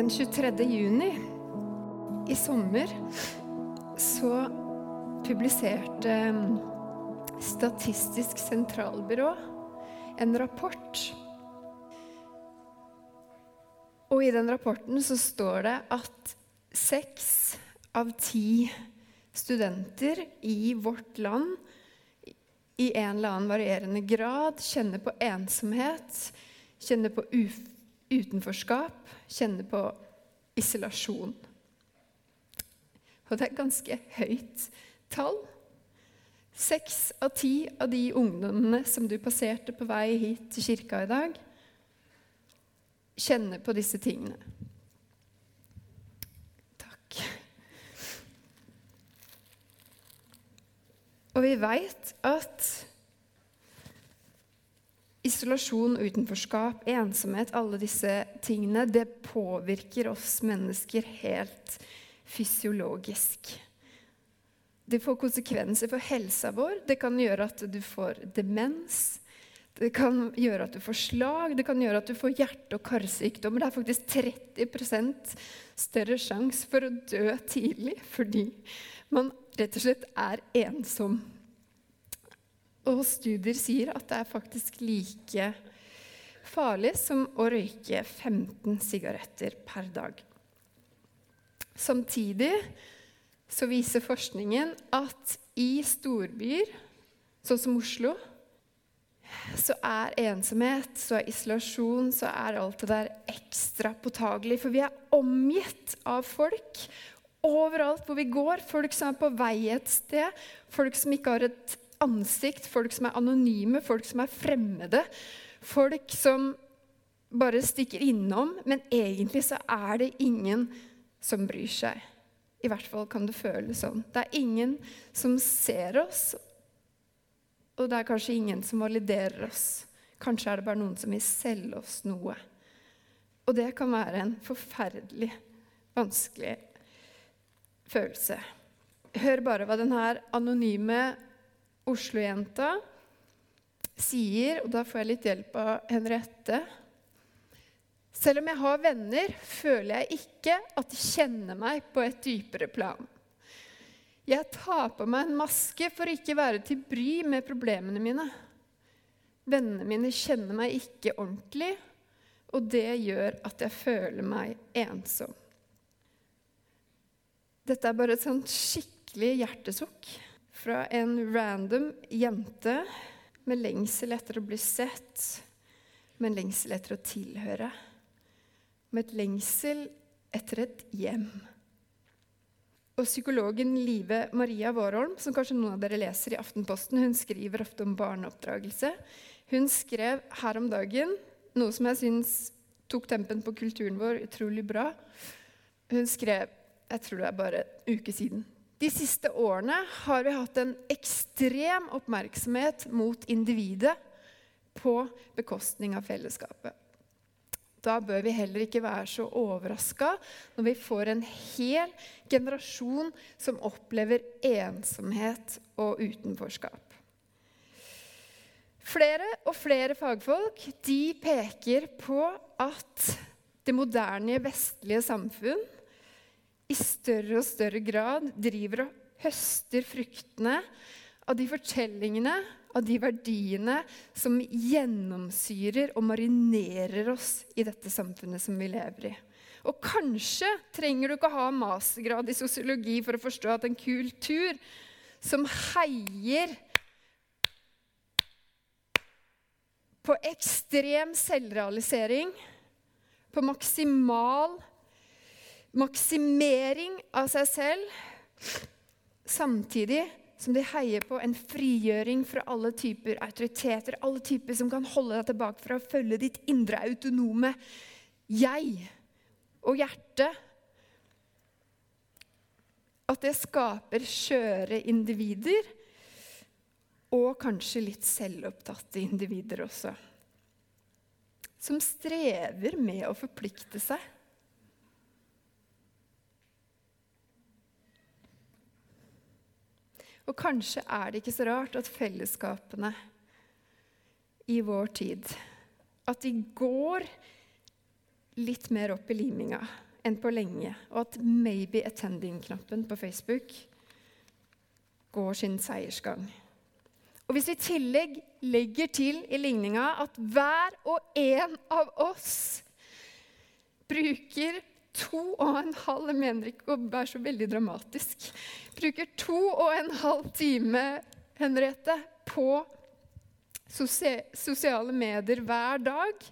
Den 23. juni i sommer så publiserte Statistisk sentralbyrå en rapport. Og i den rapporten så står det at seks av ti studenter i vårt land i en eller annen varierende grad kjenner på ensomhet, kjenner på utenforskap, kjenner på isolasjon. Og det er ganske høyt tall. Seks av ti av de ungdommene som du passerte på vei hit til kirka i dag, kjenner på disse tingene. Takk. Og vi veit at isolasjon, utenforskap, ensomhet, alle disse tingene, det påvirker oss mennesker helt fysiologisk. Det får konsekvenser for helsa vår. Det kan gjøre at du får demens. Det kan gjøre at du får slag, det kan gjøre at du får hjerte- og karsykdommer. Det er faktisk 30% større sjanse for å dø tidlig fordi man rett og slett er ensom. Og studier sier at det er faktisk like farlig som å røyke 15 sigaretter per dag. Samtidig så viser forskningen at i storbyer, sånn som Oslo, så er ensomhet, så er isolasjon, så er alt det der ekstra påtagelig. For vi er omgitt av folk overalt hvor vi går. Folk som er på vei et sted, folk som ikke har et ansikt, folk som er anonyme, folk som er fremmede. Folk som bare stikker innom, men egentlig så er det ingen som bryr seg. I hvert fall kan det føles sånn. Det er ingen som ser oss, og det er kanskje ingen som validerer oss. Kanskje er det bare noen som vil selge oss noe. Og det kan være en forferdelig vanskelig følelse. Hør bare hva denne anonyme Oslo-jenta sier, og da får jeg litt hjelp av Henriette. Selv om jeg har venner, føler jeg ikke at de kjenner meg på et dypere plan. Jeg tar på meg en maske for ikke være til bry med problemene mine. Vennene mine kjenner meg ikke ordentlig, og det gjør at jeg føler meg ensom. Dette er bare et sånt skikkelig hjertesukk fra en random jente med lengsel etter å bli sett, med en lengsel etter å tilhøre med et lengsel etter et hjem. Og Psykologen Live Maria Warholm, som kanskje noen av dere leser i Aftenposten, hun skriver ofte om barneoppdragelse. Hun skrev her om dagen noe som jeg syns tok tempen på kulturen vår utrolig bra. Hun skrev jeg tror det er bare en uke siden. De siste årene har vi hatt en ekstrem oppmerksomhet mot individet på bekostning av fellesskapet. Da bør vi heller ikke være så overraska når vi får en hel generasjon som opplever ensomhet og utenforskap. Flere og flere fagfolk peker på at det moderne vestlige samfunn i større og større grad driver og høster fruktene av de fortellingene av de verdiene som gjennomsyrer og marinerer oss i dette samfunnet som vi lever i. Og kanskje trenger du ikke ha mastergrad i sosiologi for å forstå at en kultur som heier på ekstrem selvrealisering, på maksimal maksimering av seg selv, samtidig som de heier på en frigjøring fra alle typer autoriteter, alle typer som kan holde deg tilbake fra å følge ditt indre autonome jeg og hjerte. At det skaper skjøre individer, og kanskje litt selvopptatte individer også. Som strever med å forplikte seg Og kanskje er det ikke så rart at fellesskapene i vår tid At de går litt mer opp i liminga enn på lenge, og at maybe attending-knappen på Facebook går sin seiersgang. Og hvis vi i tillegg legger til i ligninga at hver og en av oss bruker to og en halv Jeg mener ikke å være så veldig dramatisk. Bruker to og en halv time, Henriette, på sosiale medier hver dag,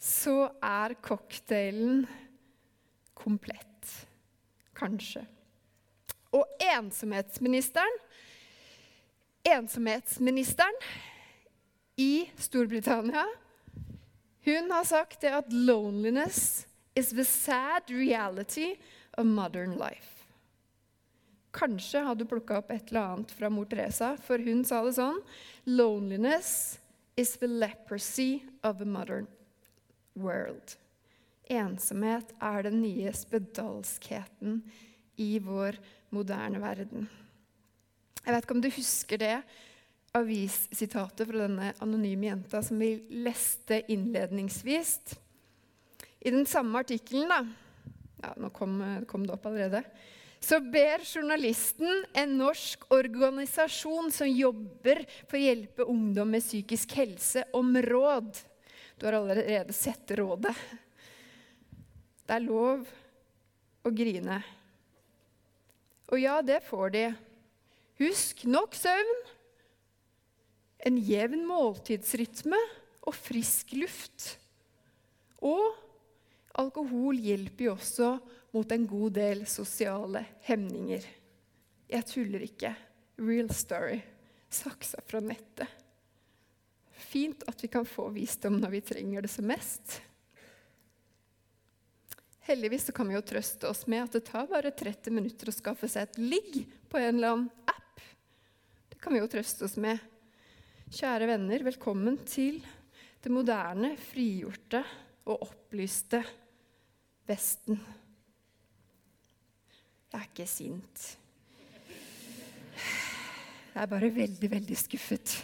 så er cocktailen komplett. Kanskje. Og ensomhetsministeren Ensomhetsministeren i Storbritannia hun har sagt det at 'loneliness is the sad reality of modern life'. Kanskje har du plukka opp et eller annet fra mor Teresa, for hun sa det sånn 'Loneliness is the leprosy of the modern world'. Ensomhet er den nye spedalskheten i vår moderne verden. Jeg vet ikke om du husker det avissitatet fra denne anonyme jenta som vi leste innledningsvis. I den samme artikkelen, da ja, Nå kom, kom det opp allerede. Så ber journalisten en norsk organisasjon som jobber for å hjelpe ungdom med psykisk helse, om råd. Du har allerede sett rådet. Det er lov å grine. Og ja, det får de. Husk nok søvn, en jevn måltidsrytme og frisk luft. Og alkohol hjelper jo også mot en god del sosiale hemninger. Jeg tuller ikke. Real story. Saksa fra nettet. Fint at vi kan få visdom når vi trenger det som mest. Heldigvis kan vi jo trøste oss med at det tar bare 30 minutter å skaffe seg et ligg på en eller annen app. Det kan vi jo trøste oss med. Kjære venner, velkommen til det moderne, frigjorte og opplyste Vesten. Jeg er ikke sint. Jeg er bare veldig, veldig skuffet.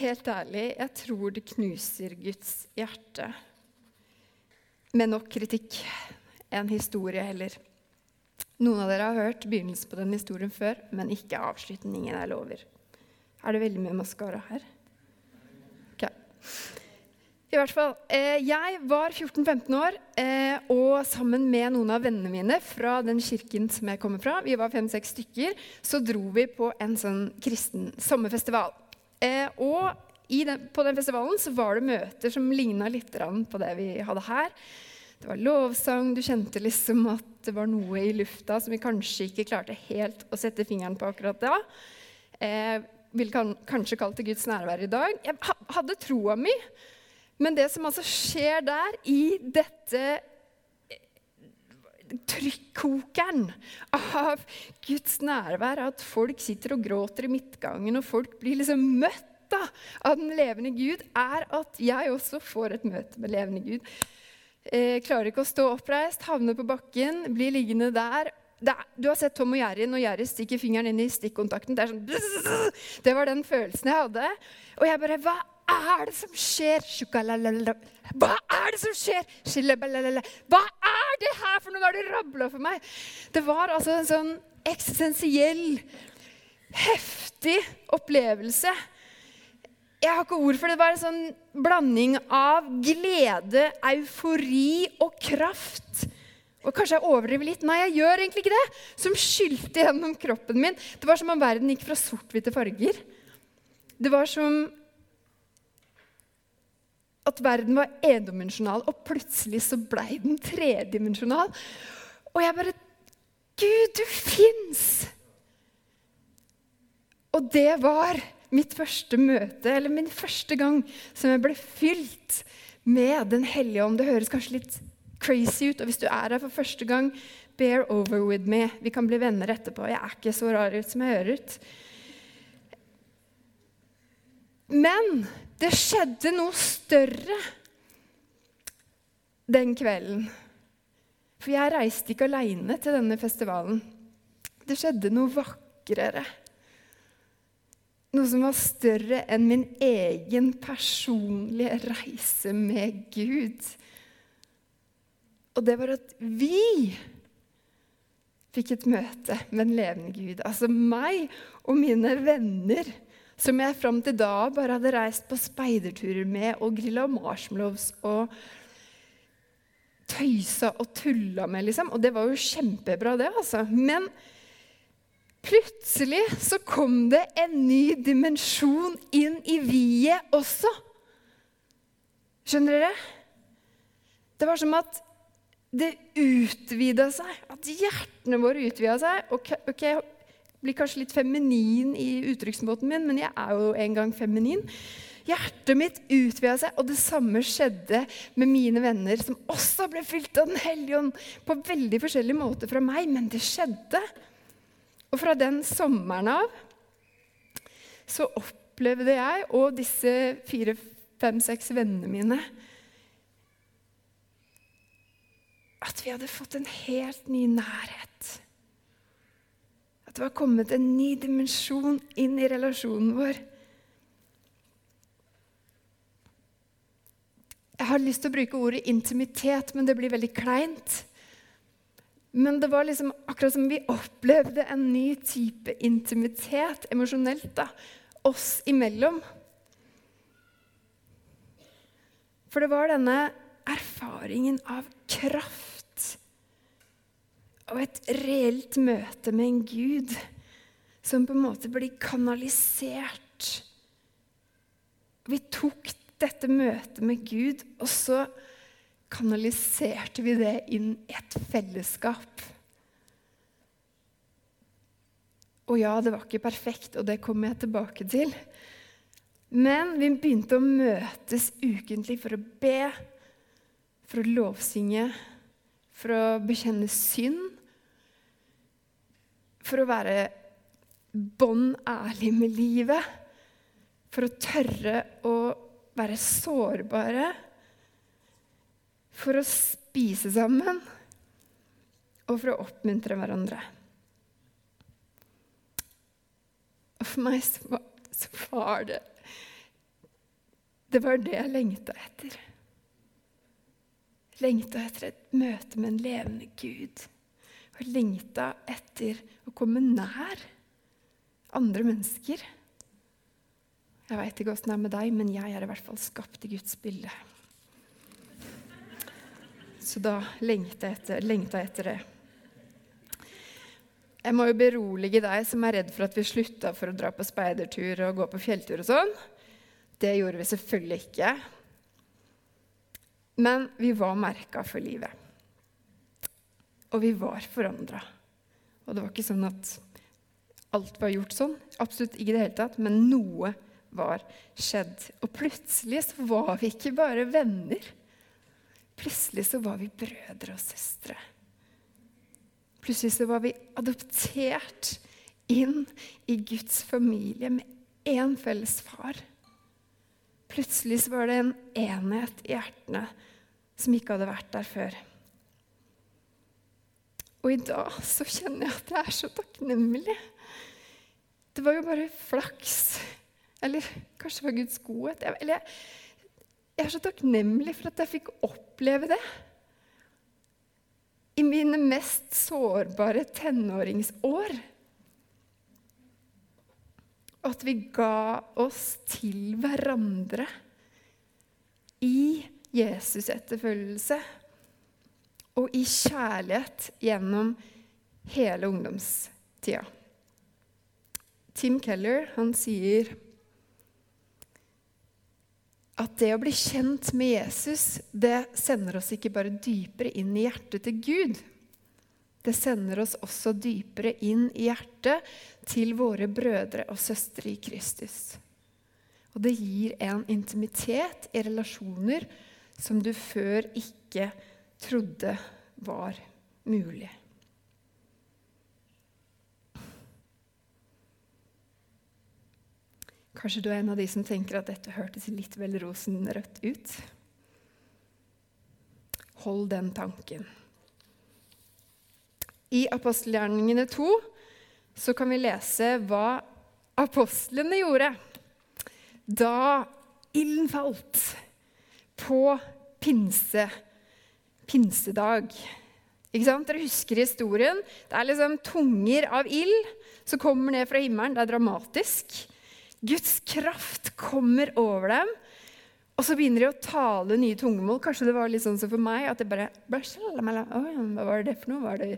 Helt ærlig, jeg tror det knuser Guds hjerte med nok kritikk. En historie heller. Noen av dere har hørt begynnelsen på den historien før, men ikke avslutningen, jeg lover. Er det veldig mye maskara her? Ok. I hvert fall, eh, Jeg var 14-15 år, eh, og sammen med noen av vennene mine fra den kirken som jeg kommer fra, vi var fem-seks stykker, så dro vi på en sånn kristen sommerfestival. Eh, og den, på den festivalen så var det møter som ligna litt på det vi hadde her. Det var lovsang, du kjente liksom at det var noe i lufta som vi kanskje ikke klarte helt å sette fingeren på akkurat da. Eh, ville kan, kanskje kalt det Guds nærvær i dag. Jeg hadde troa mi, men det som altså skjer der, i dette trykkokeren av Guds nærvær, at folk sitter og gråter i midtgangen, og folk blir liksom møtt da, av den levende Gud, er at jeg også får et møte med levende Gud. Eh, klarer ikke å stå oppreist, havner på bakken, blir liggende der. Er, du har sett Tom og Jerry når Jerry stikker fingeren inn i stikkontakten. Det, sånn, det var den følelsen jeg hadde. Og jeg bare Hva er det som skjer? Hva er det som skjer? Hva er det her for noe? Hva er det rabla for meg? Det var altså en sånn eksistensiell, heftig opplevelse jeg har ikke ord for det. Det var en sånn blanding av glede, eufori og kraft. Og kanskje jeg overdriver litt. Nei, jeg gjør egentlig ikke det. Som skylte gjennom kroppen min. Det var som om verden gikk fra sort-hvite farger. Det var som at verden var endimensjonal, og plutselig så blei den tredimensjonal. Og jeg bare Gud, du fins! Og det var mitt første møte, eller min første gang som jeg ble fylt med Den hellige ånd. Det høres kanskje litt crazy ut, og hvis du er her for første gang, bear over with me. Vi kan bli venner etterpå. Jeg er ikke så rar ut som jeg hører ut. Men det skjedde noe større den kvelden. For jeg reiste ikke aleine til denne festivalen. Det skjedde noe vakrere. noe som var større enn min egen personlige reise med Gud. Og det var at vi fikk et møte med en levende Gud. Altså meg og mine venner, som jeg fram til da bare hadde reist på speiderturer med og grilla marshmallows og tøysa og tulla med, liksom. Og det var jo kjempebra, det, altså. Men plutselig så kom det en ny dimensjon inn i viet også. Skjønner dere? Det var som at det utvida seg. At hjertene våre utvida seg. Ok, ok, jeg blir kanskje litt feminin i uttrykksmåten min, men jeg er jo en gang feminin. Hjertet mitt utvida seg, og det samme skjedde med mine venner, som også ble fylt av Den hellige ånd på veldig forskjellig måte fra meg, men det skjedde. Og fra den sommeren av så opplevde jeg og disse fire, fem, seks vennene mine at vi hadde fått en helt ny nærhet. At det var kommet en ny dimensjon inn i relasjonen vår. Jeg har lyst til å bruke ordet intimitet, men det blir veldig kleint. Men det var liksom akkurat som vi opplevde en ny type intimitet emosjonelt da, oss imellom. For det var denne erfaringen av kraft og et reelt møte med en Gud som på en måte blir kanalisert. Vi tok dette møtet med Gud, og så kanaliserte vi det inn i et fellesskap. Og ja, det var ikke perfekt, og det kommer jeg tilbake til. Men vi begynte å møtes ukentlig for å be, for å lovsynge, for å bekjenne synd, for å være bånn ærlig med livet, for å tørre å være sårbare, for å spise sammen og for å oppmuntre hverandre. Og for meg så var, det Det var det jeg lengta etter. Lengta etter et møte med en levende Gud. Og lengta etter å komme nær andre mennesker. Jeg veit ikke åssen det er med deg, men jeg er i hvert fall skapt i Guds bilde. Så da lengta jeg etter, lengta etter det. Jeg må jo berolige deg som er redd for at vi slutta for å dra på speidertur og gå på fjelltur og sånn. Det gjorde vi selvfølgelig ikke. Men vi var merka for livet. Og vi var forandra. Og det var ikke sånn at alt var gjort sånn. Absolutt ikke i det hele tatt, men noe var skjedd. Og plutselig så var vi ikke bare venner. Plutselig så var vi brødre og søstre. Plutselig så var vi adoptert inn i Guds familie med én felles far. Plutselig så var det en enhet i hjertene som ikke hadde vært der før. Og i dag så kjenner jeg at jeg er så takknemlig. Det var jo bare flaks eller kanskje det var Guds godhet. Eller jeg, jeg er så takknemlig for at jeg fikk oppleve det. I mine mest sårbare tenåringsår. At vi ga oss til hverandre i Jesus-etterfølgelse og i kjærlighet gjennom hele ungdomstida. Tim Keller han sier at det å bli kjent med Jesus, det sender oss ikke bare dypere inn i hjertet til Gud. Det sender oss også dypere inn i hjertet til våre brødre og søstre i Kristus. Og det gir en intimitet i relasjoner som du før ikke trodde var mulig. Kanskje du er en av de som tenker at dette hørtes litt vel rosenrødt ut? Hold den tanken. I apostelgjerningene 2 så kan vi lese hva apostlene gjorde da ilden falt på pinse, pinsedag. Ikke sant? Dere husker historien. Det er liksom tunger av ild som kommer ned fra himmelen. Det er dramatisk. Guds kraft kommer over dem. Og så begynner de å tale nye tungemål. Kanskje det var litt sånn som for meg. at det bare, Hva var det for noe? Var det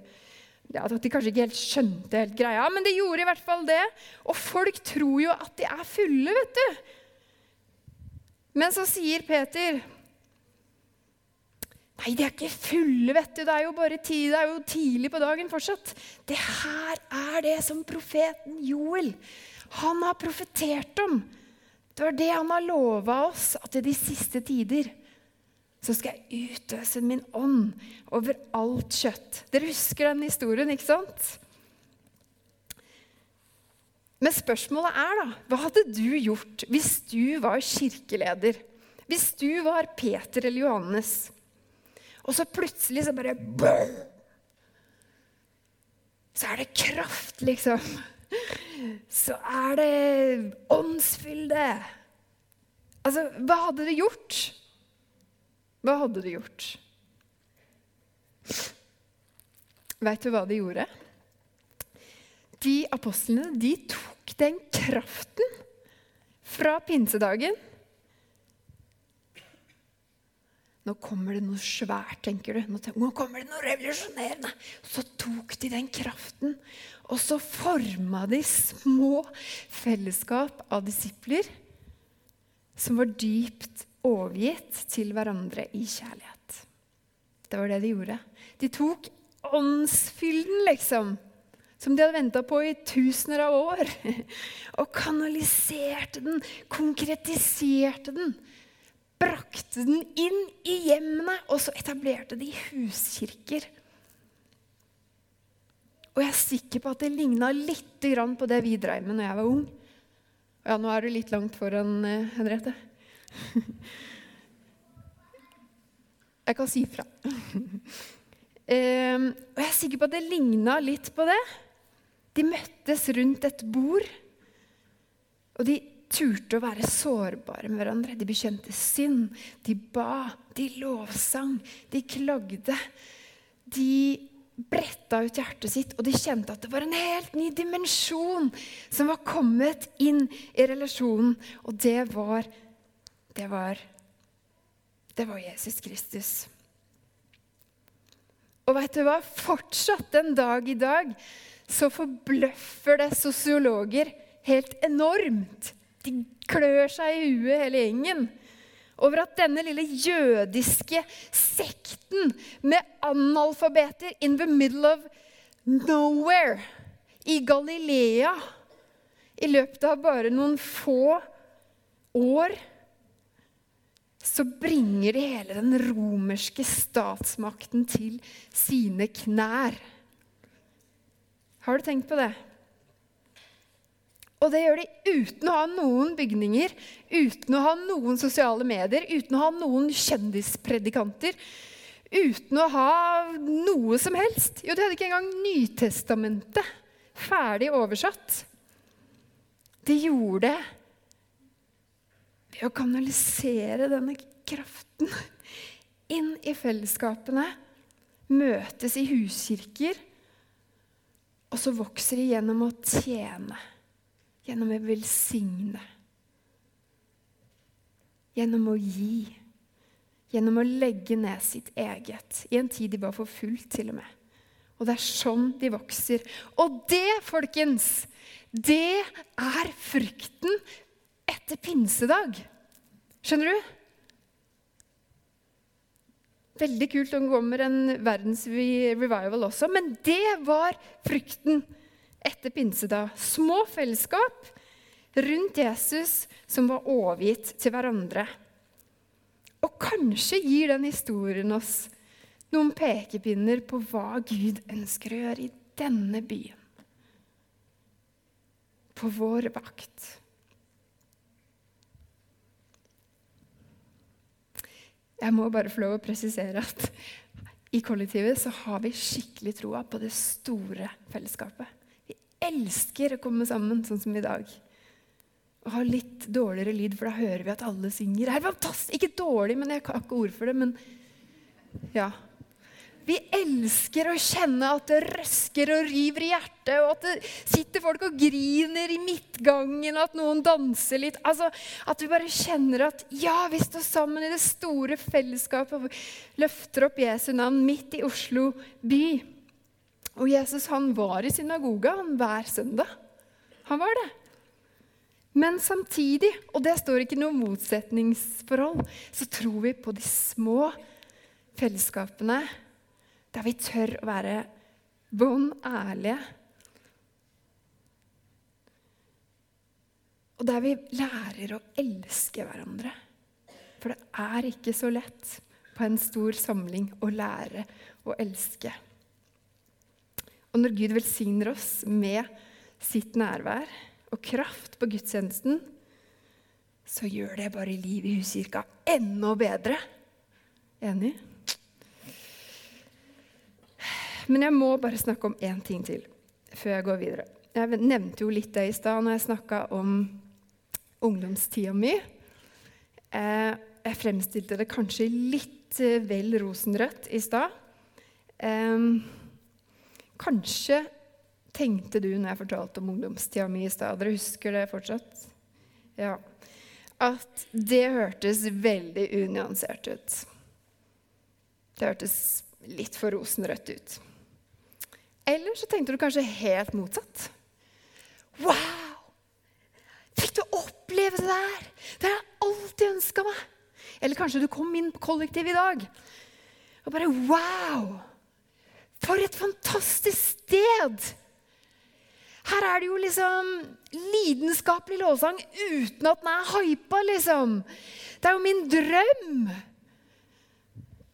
ja, At de kanskje ikke helt skjønte helt greia. Men det gjorde i hvert fall det. Og folk tror jo at de er fulle, vet du. Men så sier Peter Nei, de er ikke fulle, vet du. Det er jo bare tid, det er jo tidlig på dagen fortsatt. Det her er det som profeten Joel han har profetert om. Det var det han har lova oss, at i de siste tider så skal jeg utøse min ånd over alt kjøtt. Dere husker den historien, ikke sant? Men spørsmålet er, da, hva hadde du gjort hvis du var kirkeleder? Hvis du var Peter eller Johannes? Og så plutselig så bare brrr, Så er det kraft, liksom. Så er det åndsfylde. Altså, hva hadde du gjort? Hva hadde du gjort? Veit du hva de gjorde? De apostlene de tok den kraften fra pinsedagen Nå kommer det noe svært, tenker du. Nå kommer det noe revolusjonerende. Så tok de den kraften, og så forma de små fellesskap av disipler som var dypt overgitt til hverandre i kjærlighet. Det var det de gjorde. De tok åndsfylden, liksom, som de hadde venta på i tusener av år, og kanaliserte den, konkretiserte den brakte den inn i hjemmene, og så etablerte de huskirker. Og jeg er sikker på at det ligna litt på det vi dreiv med når jeg var ung. Ja, nå er du litt langt foran, eh, Henriette. Jeg kan si fra. Ehm, og jeg er sikker på at det ligna litt på det. De møttes rundt et bord, og de turte å være sårbare med hverandre. De bekjente synd. De ba. De lovsang. De klagde. De bretta ut hjertet sitt, og de kjente at det var en helt ny dimensjon som var kommet inn i relasjonen. Og det var Det var Det var Jesus Kristus. Og veit du hva? Fortsatt den dag i dag så forbløffer det sosiologer helt enormt de klør seg i huet, hele gjengen, over at denne lille jødiske sekten med analfabeter in the middle of nowhere i Galilea i løpet av bare noen få år så bringer de hele den romerske statsmakten til sine knær. Har du tenkt på det? Og det gjør de uten å ha noen bygninger, uten å ha noen sosiale medier, uten å ha noen kjendispredikanter. Uten å ha noe som helst. Jo, de hadde ikke engang Nytestamentet ferdig oversatt. De gjorde det ved å kanalisere denne kraften inn i fellesskapene, møtes i huskirker, og så vokser de gjennom å tjene gjennom å velsigne, gjennom å gi, gjennom å legge ned sitt eget. I en tid de var forfulgt, til og med. Og det er sånn de vokser. Og det, folkens, det er frukten etter pinsedag. Skjønner du? Veldig kult om det kommer en verdens revival også, men det var frukten etter pinsedag. Små fellesskap rundt Jesus som var overgitt til hverandre. Og kanskje gir den historien oss noen pekepinner på hva Gud ønsker å gjøre i denne byen. På vår vakt. Jeg må bare få lov å presisere at i kollektivet så har vi skikkelig troa på det store fellesskapet elsker å komme sammen sånn som i dag. Og ha litt dårligere lyd, for da hører vi at alle synger. Det er fantastisk! Ikke dårlig, men jeg har ikke ord for det. Men ja. Vi elsker å kjenne at det røsker og river i hjertet, og at det sitter folk og griner i midtgangen, og at noen danser litt. Altså, At vi bare kjenner at ja, vi står sammen i det store fellesskapet og løfter opp Jesu navn midt i Oslo by. Og Jesus han var i synagoga hver søndag. Han var det. Men samtidig, og det står ikke noe motsetningsforhold, så tror vi på de små fellesskapene der vi tør å være bånn ærlige. Og der vi lærer å elske hverandre. For det er ikke så lett på en stor samling å lære å elske. Og når Gud velsigner oss med sitt nærvær og kraft på gudstjenesten, så gjør det bare livet i huskirka enda bedre. Enig? Men jeg må bare snakke om én ting til før jeg går videre. Jeg nevnte jo litt det i stad når jeg snakka om ungdomstida mi. Eh, jeg fremstilte det kanskje litt eh, vel rosenrødt i stad. Kanskje tenkte du når jeg fortalte om ungdomstida mi i stad Dere husker det fortsatt? Ja. At det hørtes veldig unyansert ut. Det hørtes litt for rosenrødt ut. Eller så tenkte du kanskje helt motsatt. Wow! Fikk du oppleve det der? Det har jeg alltid ønska meg. Eller kanskje du kom inn på kollektiv i dag og bare Wow! For et fantastisk sted! Her er det jo liksom lidenskapelig lovsang uten at den er hypa, liksom. Det er jo min drøm.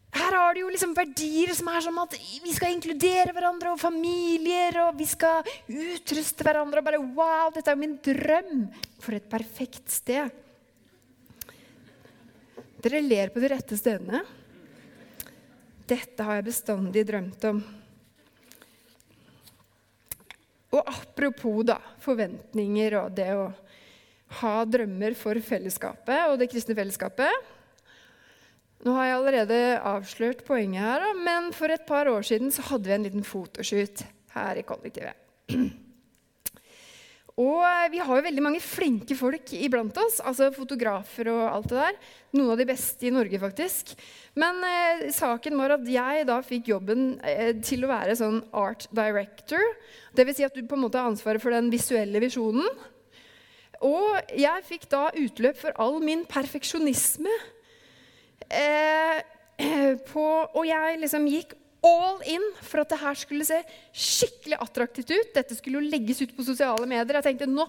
Her har du jo liksom verdier som er som at vi skal inkludere hverandre og familier. Og vi skal utruste hverandre. og bare, Wow, dette er jo min drøm! For et perfekt sted. Dere ler på de rette stedene. Dette har jeg bestandig drømt om. Og apropos da, forventninger og det å ha drømmer for fellesskapet og det kristne fellesskapet nå har jeg allerede avslørt poenget her, men for et par år siden så hadde vi en liten fotoshoot her i kollektivet. Og vi har jo veldig mange flinke folk iblant oss, altså fotografer og alt det der. Noen av de beste i Norge, faktisk. Men eh, saken var at jeg da fikk jobben eh, til å være sånn art director. Dvs. Si at du på en måte har ansvaret for den visuelle visjonen. Og jeg fikk da utløp for all min perfeksjonisme Eh, på, og jeg liksom gikk all in for at det her skulle se skikkelig attraktivt ut. Dette skulle jo legges ut på sosiale medier. Jeg tenkte nå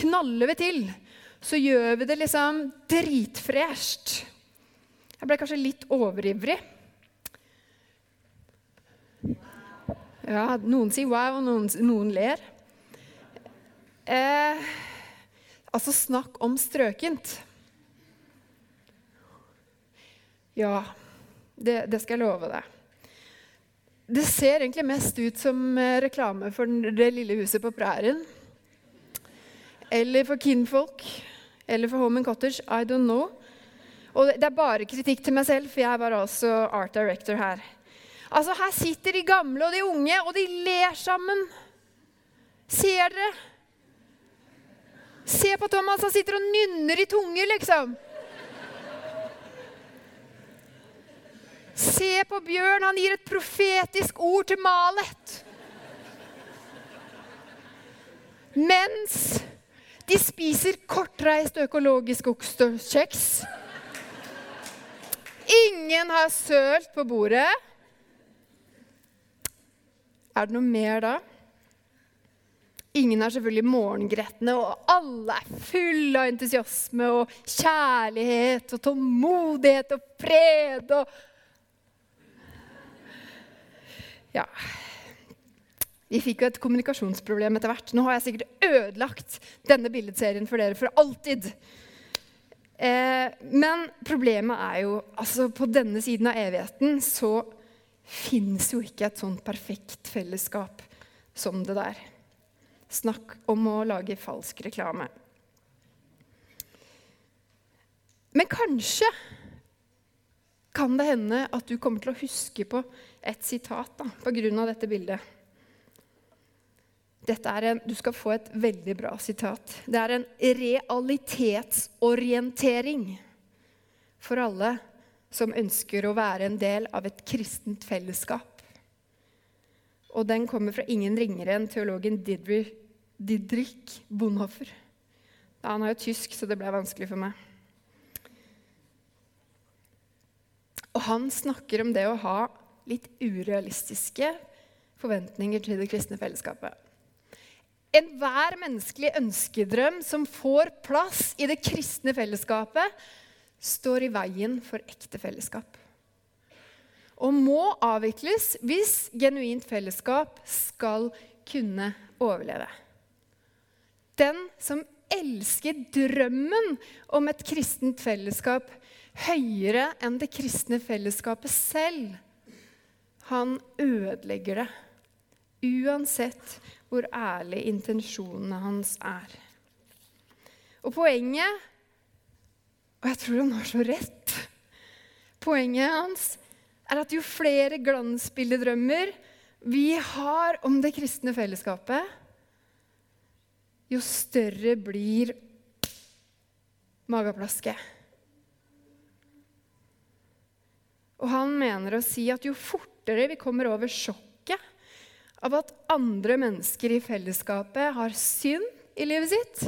knaller vi til. Så gjør vi det liksom dritfresht. Jeg ble kanskje litt overivrig. Ja, noen sier wow, og noen, noen ler. Eh, altså, snakk om strøkent. Ja, det, det, skal jeg love deg. Det ser egentlig mest ut som eh, reklame for det lille huset på prærien. Eller for Kinfolk. Eller for Home and Cottage. I don't know. Og det er bare kritikk til meg selv, for jeg var også art director her. Altså, Her sitter de gamle og de unge, og de ler sammen. Ser dere? Se på Thomas, han sitter og nynner i tunge, liksom. Se på Bjørn, han gir et profetisk ord til Malet. Mens de spiser kortreist økologisk oksekjeks. Ingen har sølt på bordet. Er det noe mer da? Ingen er selvfølgelig morgengretne, og alle er fulle av entusiasme og kjærlighet og tålmodighet og fred og Ja. Vi fikk jo et kommunikasjonsproblem etter hvert. Nå har jeg sikkert ødelagt denne billedserien for dere for alltid. Eh, men problemet er jo altså På denne siden av evigheten så fins jo ikke et sånt perfekt fellesskap som det der. snakk om å lage falsk reklame. Men kanskje kan det hende at du kommer til å huske på et sitat da, på grunn av dette bildet. Dette er en, du skal få et veldig bra sitat. Det er en realitetsorientering for alle som ønsker å være en del av et kristent fellesskap. Og den kommer fra ingen ringere enn teologen Didrik, Didrik Bonhoeffer. Han er jo tysk, så det ble vanskelig for meg. Og han snakker om det å ha litt urealistiske forventninger til det kristne fellesskapet. Enhver menneskelig ønskedrøm som får plass i det kristne fellesskapet, står i veien for ekte fellesskap. Og må avvikles hvis genuint fellesskap skal kunne overleve. Den som elsker drømmen om et kristent fellesskap høyere enn det kristne fellesskapet selv, han ødelegger det. Uansett hvor ærlig intensjonene hans er. Og poenget Og jeg tror han har så rett. Poenget hans er at jo flere glansbildedrømmer vi har om det kristne fellesskapet, jo større blir mageplasket. Og han mener å si at jo fortere vi kommer over sjokket av at andre mennesker i fellesskapet har synd i livet sitt,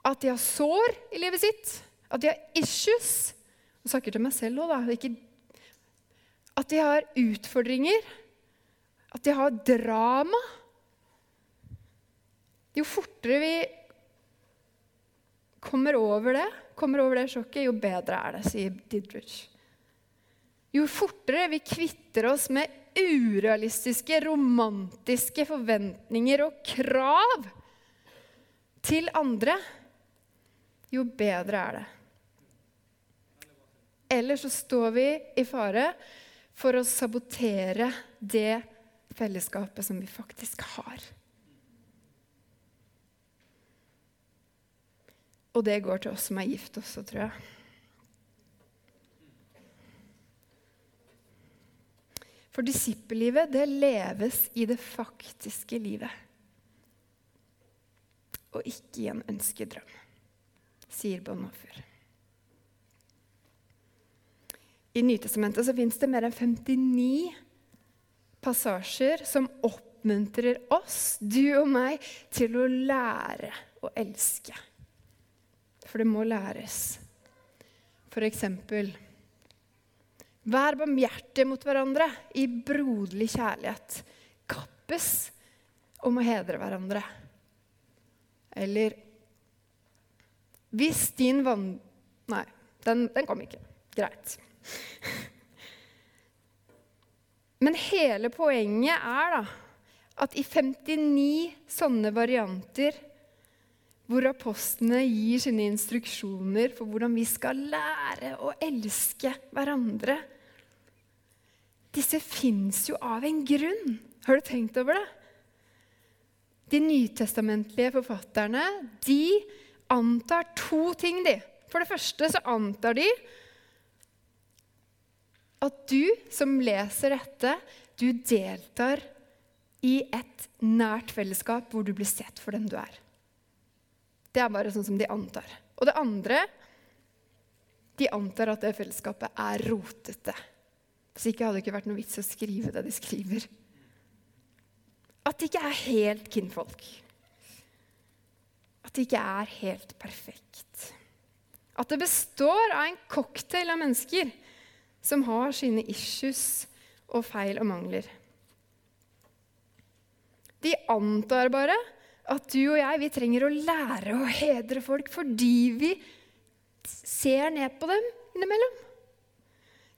at de har sår i livet sitt, at de har issues Jeg snakker til meg selv òg, da. Ikke, at de har utfordringer, at de har drama. Jo fortere vi kommer over det, kommer over det sjokket, jo bedre er det, sier Didrich. Jo fortere vi kvitter oss med urealistiske, romantiske forventninger og krav til andre, jo bedre er det. Eller så står vi i fare for å sabotere det fellesskapet som vi faktisk har. Og det går til oss som er gift også, tror jeg. For disippellivet, det leves i det faktiske livet. Og ikke i en ønskedrøm, sier Bonhoeffer. I Nytestamentet så fins det mer enn 59 passasjer som oppmuntrer oss, du og meg, til å lære å elske. For det må læres. For eksempel Vær barmhjertige mot hverandre i broderlig kjærlighet. Kappes om å hedre hverandre. Eller Hvis din vann... Nei, den, den kom ikke. Greit. Men hele poenget er da at i 59 sånne varianter hvor apostlene gir sine instruksjoner for hvordan vi skal lære å elske hverandre. Disse fins jo av en grunn. Har du tenkt over det? De nytestamentlige forfatterne de antar to ting. de. For det første så antar de at du som leser dette, du deltar i et nært fellesskap hvor du blir sett for den du er. Det er bare sånn som de antar. Og det andre De antar at det fellesskapet er rotete. Hvis ikke hadde det ikke vært noe vits å skrive det de skriver. At det ikke er helt kinnfolk. At det ikke er helt perfekt. At det består av en cocktail av mennesker som har sine issues og feil og mangler. De antar bare at du og jeg vi trenger å lære å hedre folk fordi vi ser ned på dem innimellom.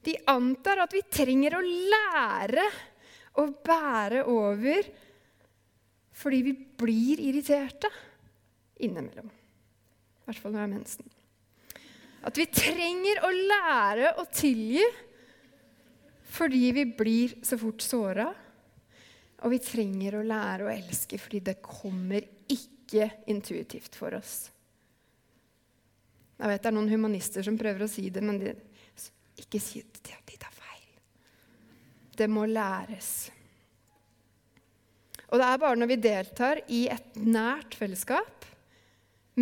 De antar at vi trenger å lære å bære over fordi vi blir irriterte innimellom. I hvert fall når det er mensen. At vi trenger å lære å tilgi fordi vi blir så fort såra. Og vi trenger å lære å elske fordi det kommer ikke intuitivt for oss. Jeg vet det er noen humanister som prøver å si det, men de, ikke si det de tar feil. Det må læres. Og det er bare når vi deltar i et nært fellesskap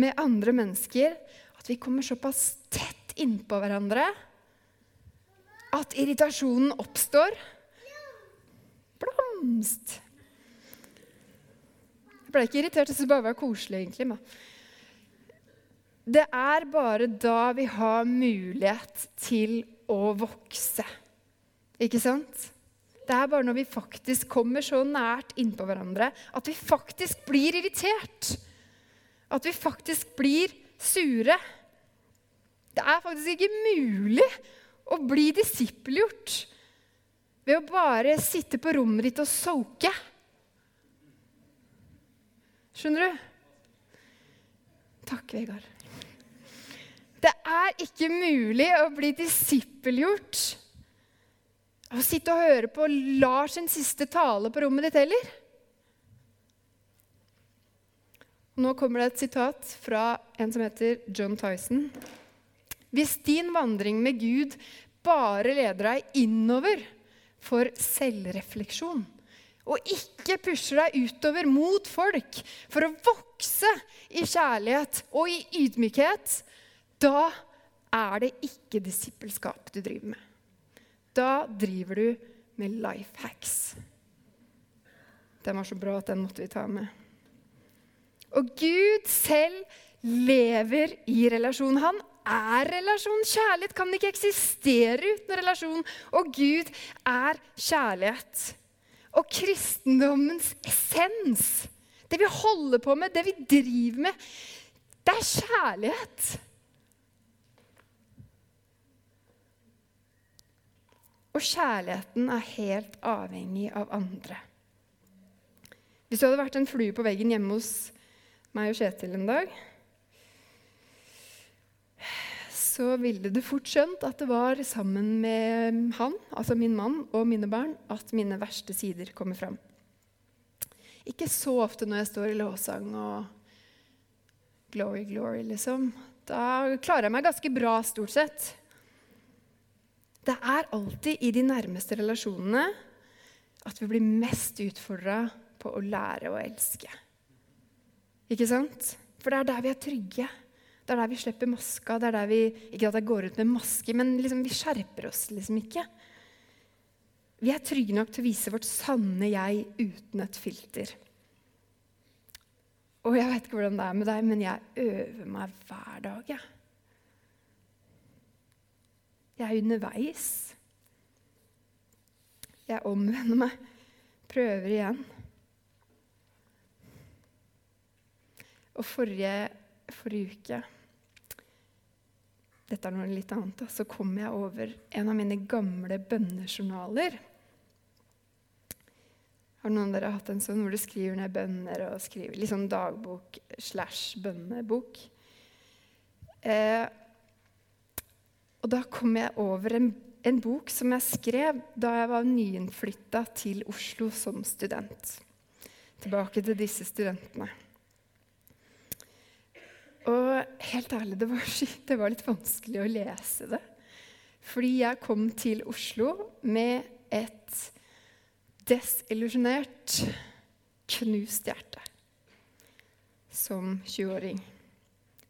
med andre mennesker, at vi kommer såpass tett innpå hverandre at irritasjonen oppstår. Blomst! Jeg ble ikke irritert, jeg syntes bare var koselig, egentlig. Men. Det er bare da vi har mulighet til å vokse. Ikke sant? Det er bare når vi faktisk kommer så nært innpå hverandre at vi faktisk blir irritert. At vi faktisk blir sure. Det er faktisk ikke mulig å bli disippelgjort ved å bare sitte på rommet ditt og soke. Skjønner du? Takk, Vegard. Det er ikke mulig å bli disippelgjort av å sitte og høre på Lars sin siste tale på rommet ditt heller. Nå kommer det et sitat fra en som heter John Tyson. Hvis din vandring med Gud bare leder deg innover for selvrefleksjon, og ikke pusher deg utover mot folk for å vokse i kjærlighet og i ydmykhet, da er det ikke disippelskap du driver med. Da driver du med life hacks. Den var så bra at den måtte vi ta med. Og Gud selv lever i relasjon. Han er relasjon. Kjærlighet kan ikke eksistere uten relasjon. Og Gud er kjærlighet. Og kristendommens essens, det vi holder på med, det vi driver med, det er kjærlighet. Og kjærligheten er helt avhengig av andre. Hvis du hadde vært en flue på veggen hjemme hos meg og Kjetil en dag, så ville du fort skjønt at det var sammen med han, altså min mann og mine barn, at mine verste sider kommer fram. Ikke så ofte når jeg står i låssang og glory, glory, liksom. Da klarer jeg meg ganske bra, stort sett. Det er alltid i de nærmeste relasjonene at vi blir mest utfordra på å lære å elske. Ikke sant? For det er der vi er trygge. Det er der vi slipper maska. det er der vi, Ikke at jeg går ut med maske, men liksom, vi skjerper oss liksom ikke. Vi er trygge nok til å vise vårt sanne jeg uten et filter. Og jeg vet ikke hvordan det er med deg, men jeg øver meg hver dag. Jeg, jeg er underveis. Jeg omvender meg, prøver igjen. Og forrige forrige uke Dette er noe litt annet. Da, så kom jeg over en av mine gamle bønnejournaler. Har noen av dere hatt en sånn hvor du skriver ned bønner og skriver litt sånn dagbok slash bønnebok? Eh, og da kom jeg over en, en, bok som jeg skrev da jeg var nyinnflytta til Oslo som student. Tilbake til disse studentene. Og helt ærlig, det var, det var, litt vanskelig å lese det. Fordi jeg kom til Oslo med et desillusjonert, knust hjerte som 20-åring.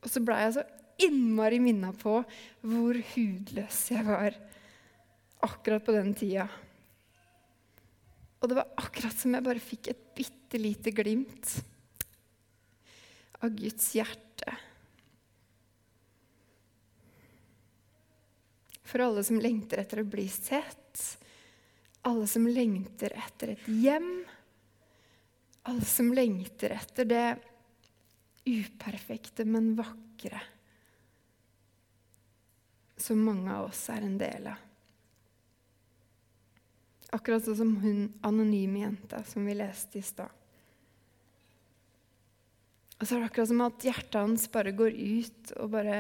Og så blei jeg så innmari minna på hvor hudløs jeg var akkurat på den tida. Og det var akkurat som jeg bare fikk et bitte lite glimt av Guds hjerte For alle som lengter etter å bli sett, alle som lengter etter et hjem, alle som lengter etter det uperfekte, men vakre som mange av oss er en del av. Akkurat sånn som hun anonyme jenta som vi leste i stad. Og så er det akkurat som at hjertet hans bare går ut og bare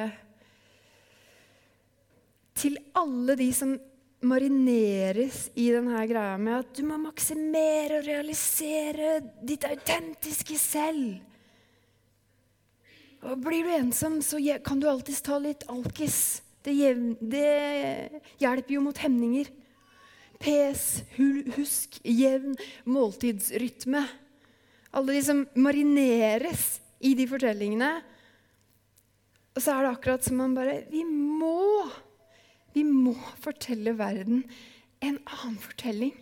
til alle de som marineres i denne greia med at du må maksimere og realisere ditt autentiske selv. Og blir du ensom, så kan du alltids ta litt alkis. Det, det hjelper jo mot hemninger. Pes, husk, jevn måltidsrytme. Alle de som marineres i de fortellingene. Og så er det akkurat som man bare Vi må! Vi må fortelle verden en annen fortelling.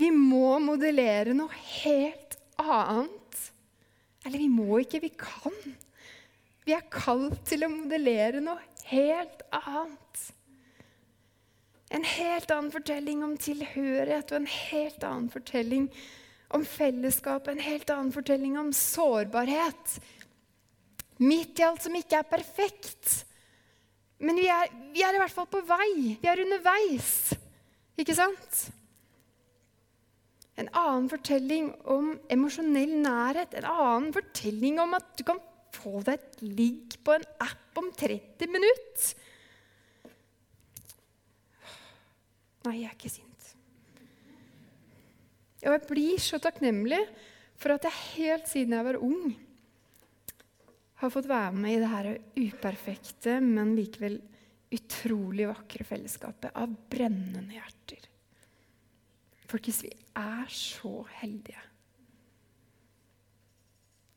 Vi må modellere noe helt annet. Eller vi må ikke, vi kan. Vi er kalt til å modellere noe helt annet. En helt annen fortelling om tilhørighet og en helt annen fortelling om fellesskap, en helt annen fortelling om sårbarhet. Midt i alt som ikke er perfekt. Men vi er, vi er i hvert fall på vei. Vi er underveis. Ikke sant? En annen fortelling om emosjonell nærhet. En annen fortelling om at du kan få deg et ligg på en app om 30 minutter. Nei, jeg er ikke sint. Og jeg blir så takknemlig for at jeg helt siden jeg var ung, har fått være med i det her uperfekte, men likevel utrolig vakre fellesskapet av brennende hjerter. Folkens, vi er så heldige.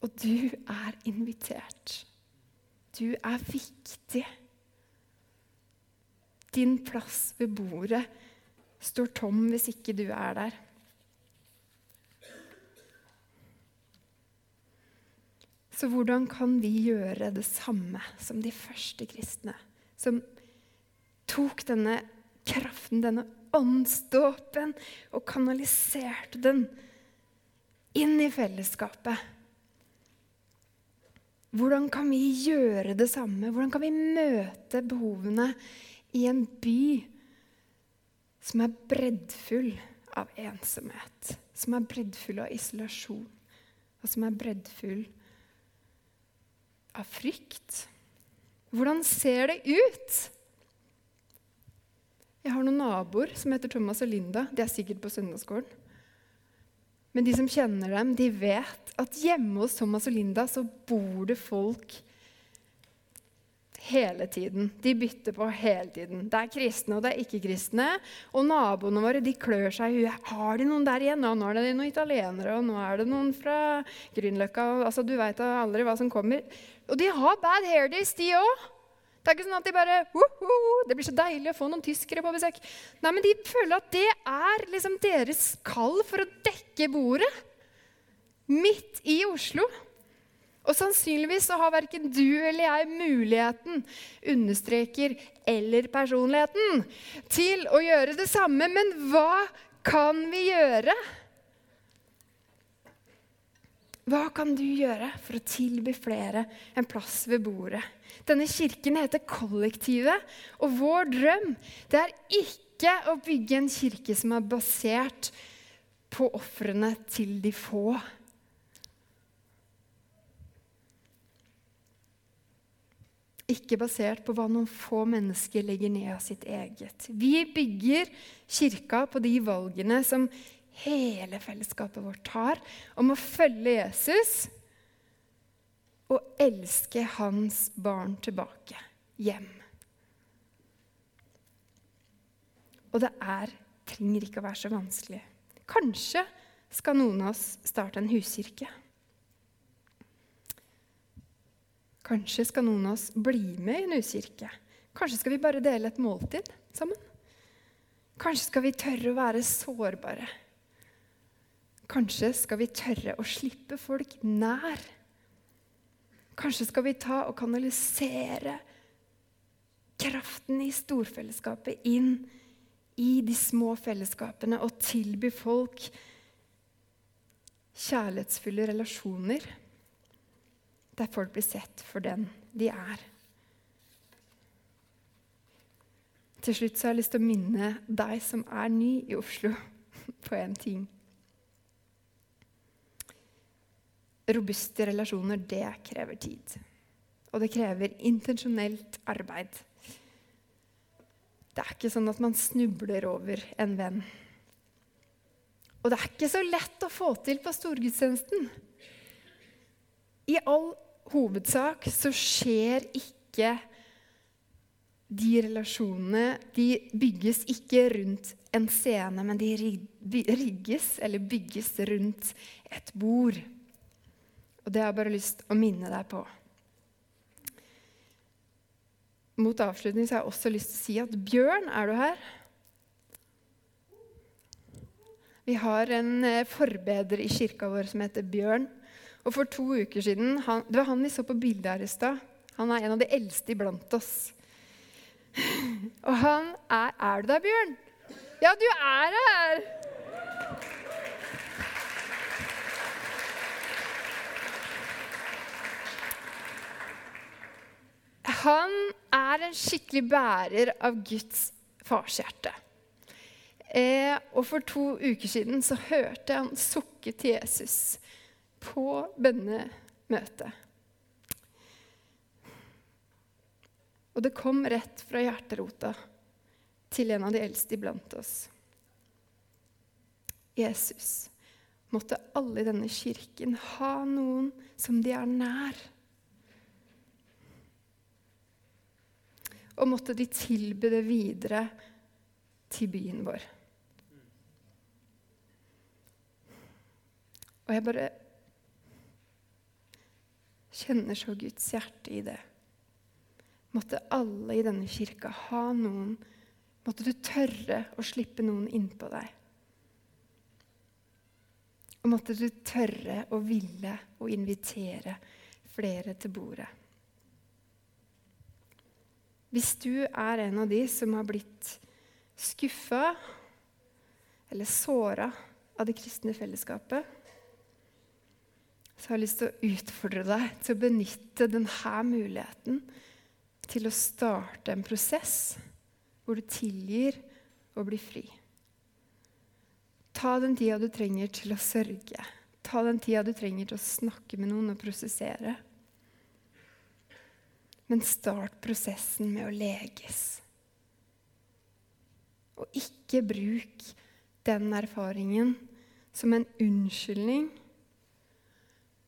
Og du er invitert. Du er viktig. Din plass ved bordet står tom hvis ikke du er der. Så hvordan kan vi gjøre det samme som de første kristne, som tok denne kraften, denne åndsdåpen, og kanaliserte den inn i fellesskapet? Hvordan kan vi gjøre det samme? Hvordan kan vi møte behovene i en by som er breddfull av ensomhet, som er breddfull av isolasjon, og som er breddfull av av frykt. Hvordan ser det ut? Jeg har noen naboer som heter Thomas og Linda. De er sikkert på søndagsskolen. Men de som kjenner dem, de vet at hjemme hos Thomas og Linda så bor det folk hele tiden. De bytter på hele tiden. Det er kristne, og det er ikke-kristne. Og naboene våre de klør seg i huet. Har de noen der igjen? nå er det noen italienere, og nå er det noen fra Grünerløkka. Altså, du veit aldri hva som kommer. Og de har bad hair days, de òg. Det er ikke sånn at de bare Det blir så deilig å få noen tyskere på besøk. Nei, men de føler at det er liksom deres kall for å dekke bordet. Midt i Oslo. Og sannsynligvis så har verken du eller jeg muligheten, understreker, eller personligheten til å gjøre det samme. Men hva kan vi gjøre? Hva kan du gjøre for å tilby flere en plass ved bordet? Denne kirken heter Kollektivet, og vår drøm det er ikke å bygge en kirke som er basert på ofrene til de få. Ikke basert på hva noen få mennesker legger ned av sitt eget. Vi bygger kirka på de valgene som hele fellesskapet vårt tar om å følge Jesus og elske hans barn tilbake hjem. Og det er, trenger ikke å være så vanskelig. Kanskje skal noen av oss starte en huskirke. Kanskje skal noen av oss bli med i en huskirke. Kanskje skal vi bare dele et måltid sammen. Kanskje skal vi tørre å være sårbare. Kanskje skal vi tørre å slippe folk nær. Kanskje skal vi ta og kanalisere kraften i storfellesskapet inn i de små fellesskapene og tilby folk kjærlighetsfulle relasjoner der folk blir sett for den de er. Til slutt så har jeg lyst til å minne deg som er ny i Oslo, på en ting. Robuste relasjoner, det krever tid. Og det krever intensjonelt arbeid. Det er ikke sånn at man snubler over en venn. Og det er ikke så lett å få til på storgudstjenesten. I all hovedsak så skjer ikke de relasjonene De bygges ikke rundt en scene, men de rigges eller bygges rundt et bord. Og det har jeg bare lyst til å minne deg på. Mot avslutning så har jeg også lyst til å si at Bjørn, er du her? Vi har en eh, forbeder i kirka vår som heter Bjørn. Og for to uker siden han, Det var han vi så på bildet her i stad. Han er en av de eldste iblant oss. Og han er Er du der, Bjørn? Ja, du er her! Han er en skikkelig bærer av Guds farshjerte. Eh, og for to uker siden så hørte jeg han sukke til Jesus på bønnemøtet. Og det kom rett fra hjerterota til en av de eldste iblant oss. Jesus, måtte alle i denne kirken ha noen som de er nær. Og måtte de tilby det videre til byen vår. Og jeg bare kjenner så Guds hjerte i det. Måtte alle i denne kirka ha noen Måtte du tørre å slippe noen innpå deg. Og måtte du tørre å ville å invitere flere til bordet. Hvis du er en av de som har blitt skuffa eller såra av det kristne fellesskapet, så har jeg lyst til å utfordre deg til å benytte denne muligheten til å starte en prosess hvor du tilgir og blir fri. Ta den tida du trenger til å sørge. Ta den tida du trenger til å snakke med noen og prosessere. Men start prosessen med å leges. Og ikke bruk den erfaringen som en unnskyldning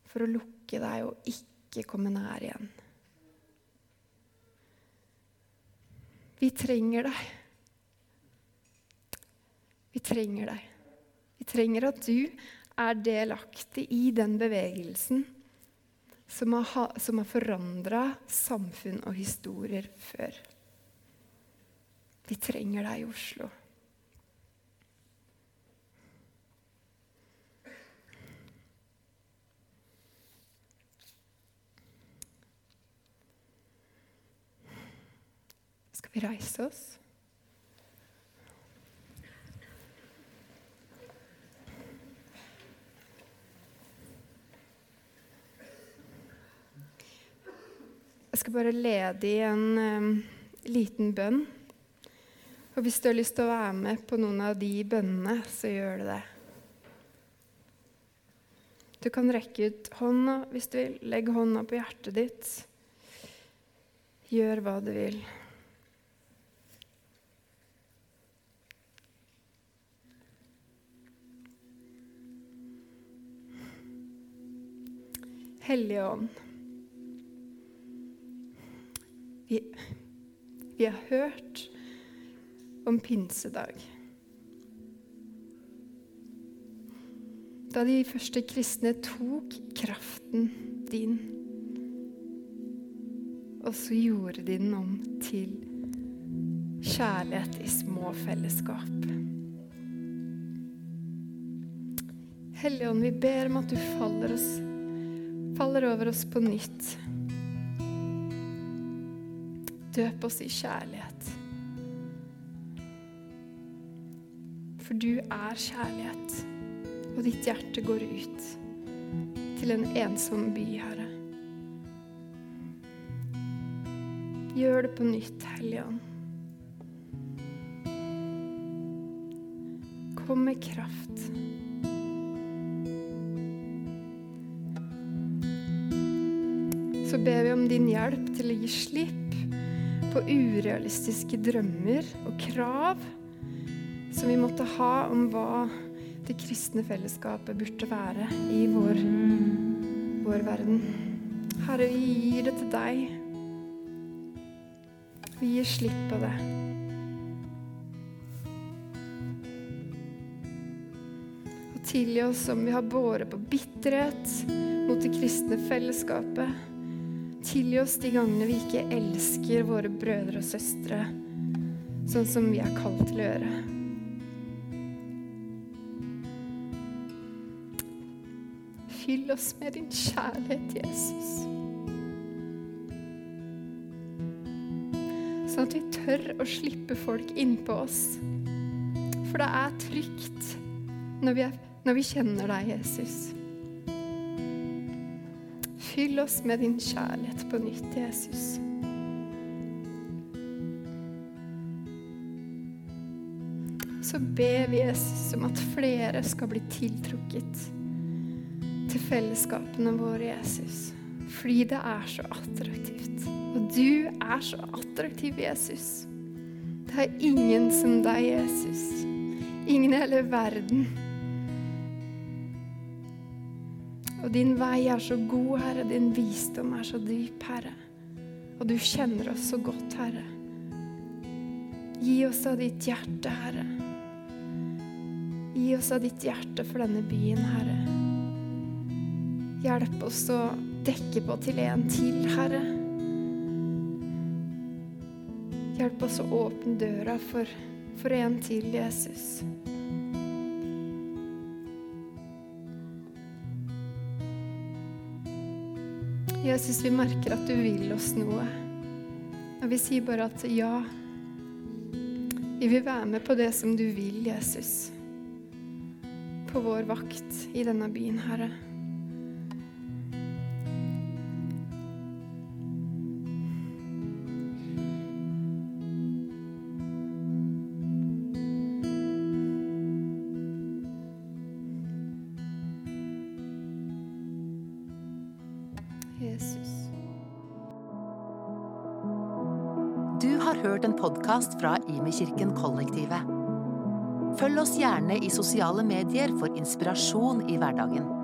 for å lukke deg og ikke komme nær igjen. Vi trenger deg. Vi trenger deg. Vi trenger at du er delaktig i den bevegelsen som har, som har forandra samfunn og historier før. Vi trenger deg i Oslo. Reise oss? Jeg skal bare lede i en um, liten bønn. Og hvis du har lyst til å være med på noen av de bønnene, så gjør du det. Du kan rekke ut hånda hvis du vil. Legg hånda på hjertet ditt. Gjør hva du vil. Hellige Ånd. Vi, vi har hørt om pinsedag. Da de første kristne tok kraften din, og så gjorde de den om til kjærlighet i små fellesskap. Hellige Ånd, vi ber om at du faller oss faller over oss på nytt. Døp oss i kjærlighet. For du er kjærlighet, og ditt hjerte går ut til en ensom by, Herre. Gjør det på nytt, Hellige Ånd. Kom med kraft. Så ber vi om din hjelp til å gi slipp på urealistiske drømmer og krav som vi måtte ha om hva det kristne fellesskapet burde være i vår, vår verden. Herre, vi gir det til deg. Vi gir slipp på det. Og tilgi oss om vi har båret på bitterhet mot det kristne fellesskapet. Tilgi oss de gangene vi ikke elsker våre brødre og søstre sånn som vi er kalt til å gjøre. Fyll oss med din kjærlighet, Jesus. Sånn at vi tør å slippe folk innpå oss. For det er trygt når vi, er, når vi kjenner deg, Jesus. Fyll oss med din kjærlighet på nytt, Jesus. Så ber vi Jesus om at flere skal bli tiltrukket til fellesskapene våre, Jesus. Fordi det er så attraktivt. Og du er så attraktiv, Jesus. Det er ingen som deg, Jesus. Ingen i hele verden. Og din vei er så god, Herre. Din visdom er så dyp, Herre. Og du kjenner oss så godt, Herre. Gi oss av ditt hjerte, Herre. Gi oss av ditt hjerte for denne byen, Herre. Hjelp oss å dekke på til en til, Herre. Hjelp oss å åpne døra for, for en til, Jesus. Jesus, vi merker at du vil oss noe. Og vi sier bare at ja, vi vil være med på det som du vil, Jesus. På vår vakt i denne byen, Herre. Podkast fra Imekirken Kollektivet. Følg oss gjerne i sosiale medier for inspirasjon i hverdagen.